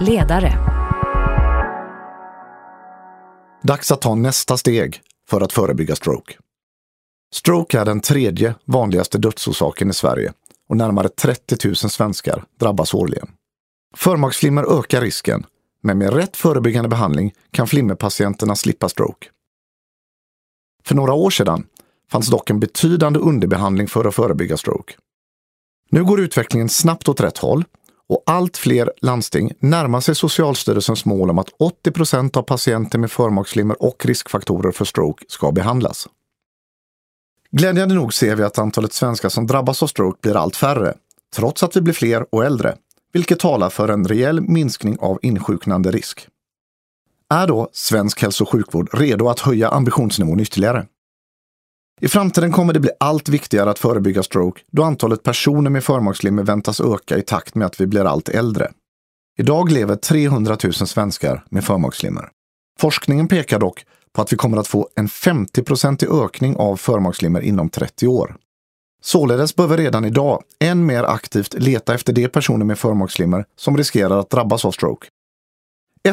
Ledare. Dags att ta nästa steg för att förebygga stroke. Stroke är den tredje vanligaste dödsorsaken i Sverige och närmare 30 000 svenskar drabbas årligen. Förmaksflimmer ökar risken, men med rätt förebyggande behandling kan flimmerpatienterna slippa stroke. För några år sedan fanns dock en betydande underbehandling för att förebygga stroke. Nu går utvecklingen snabbt åt rätt håll och allt fler landsting närmar sig Socialstyrelsens mål om att 80 procent av patienter med förmaksflimmer och riskfaktorer för stroke ska behandlas. Glädjande nog ser vi att antalet svenskar som drabbas av stroke blir allt färre, trots att vi blir fler och äldre, vilket talar för en rejäl minskning av insjuknande risk. Är då svensk hälso och sjukvård redo att höja ambitionsnivån ytterligare? I framtiden kommer det bli allt viktigare att förebygga stroke då antalet personer med förmaksflimmer väntas öka i takt med att vi blir allt äldre. Idag lever 300 000 svenskar med förmaksflimmer. Forskningen pekar dock på att vi kommer att få en 50-procentig ökning av förmaksflimmer inom 30 år. Således bör vi redan idag än mer aktivt leta efter de personer med förmaksflimmer som riskerar att drabbas av stroke.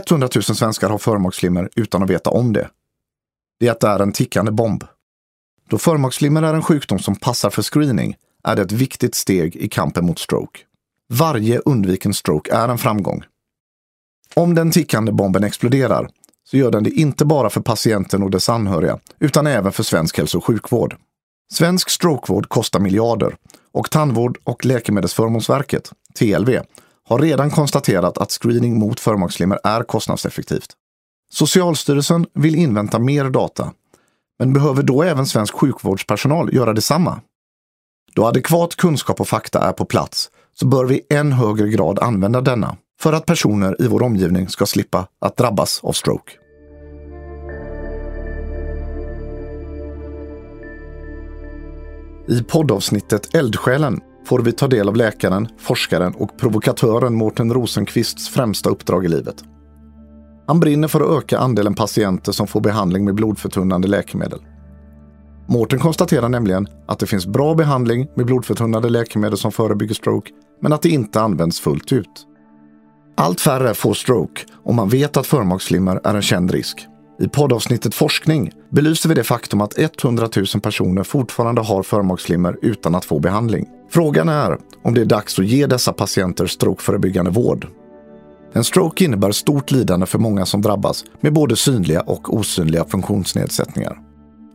100 000 svenskar har förmaksflimmer utan att veta om det. Det är en tickande bomb. Då förmaksflimmer är en sjukdom som passar för screening är det ett viktigt steg i kampen mot stroke. Varje undviken stroke är en framgång. Om den tickande bomben exploderar så gör den det inte bara för patienten och dess anhöriga, utan även för svensk hälso och sjukvård. Svensk strokevård kostar miljarder och Tandvård och läkemedelsförmånsverket, TLV, har redan konstaterat att screening mot förmaksflimmer är kostnadseffektivt. Socialstyrelsen vill invänta mer data men behöver då även svensk sjukvårdspersonal göra detsamma? Då adekvat kunskap och fakta är på plats så bör vi i än högre grad använda denna för att personer i vår omgivning ska slippa att drabbas av stroke. I poddavsnittet Eldsjälen får vi ta del av läkaren, forskaren och provokatören Mårten Rosenqvists främsta uppdrag i livet. Han brinner för att öka andelen patienter som får behandling med blodförtunnande läkemedel. Mårten konstaterar nämligen att det finns bra behandling med blodförtunnande läkemedel som förebygger stroke, men att det inte används fullt ut. Allt färre får stroke och man vet att förmaksflimmer är en känd risk. I poddavsnittet Forskning belyser vi det faktum att 100 000 personer fortfarande har förmaksflimmer utan att få behandling. Frågan är om det är dags att ge dessa patienter strokeförebyggande vård. En stroke innebär stort lidande för många som drabbas med både synliga och osynliga funktionsnedsättningar.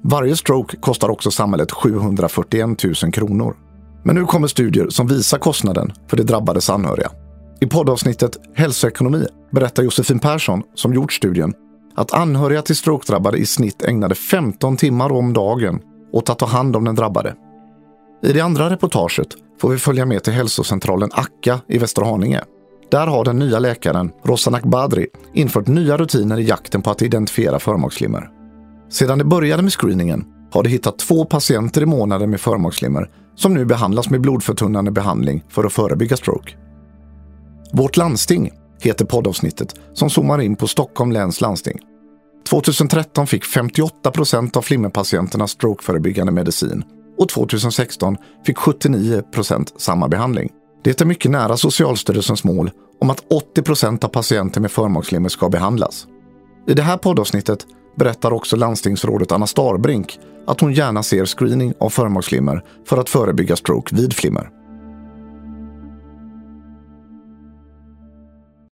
Varje stroke kostar också samhället 741 000 kronor. Men nu kommer studier som visar kostnaden för de drabbades anhöriga. I poddavsnittet Hälsoekonomi berättar Josefin Persson, som gjort studien, att anhöriga till strokedrabbade i snitt ägnade 15 timmar om dagen åt att ta hand om den drabbade. I det andra reportaget får vi följa med till hälsocentralen Akka i Västerhaninge där har den nya läkaren Rosanak Badri infört nya rutiner i jakten på att identifiera förmaksflimmer. Sedan det började med screeningen har de hittat två patienter i månaden med förmaksflimmer som nu behandlas med blodförtunnande behandling för att förebygga stroke. Vårt landsting heter poddavsnittet som zoomar in på Stockholm läns landsting. 2013 fick 58 procent av flimmerpatienterna strokeförebyggande medicin och 2016 fick 79 procent samma behandling. Det är mycket nära Socialstyrelsens mål om att 80 procent av patienter med förmaksflimmer ska behandlas. I det här poddavsnittet berättar också landstingsrådet Anna Starbrink att hon gärna ser screening av förmaksflimmer för att förebygga stroke vid flimmer.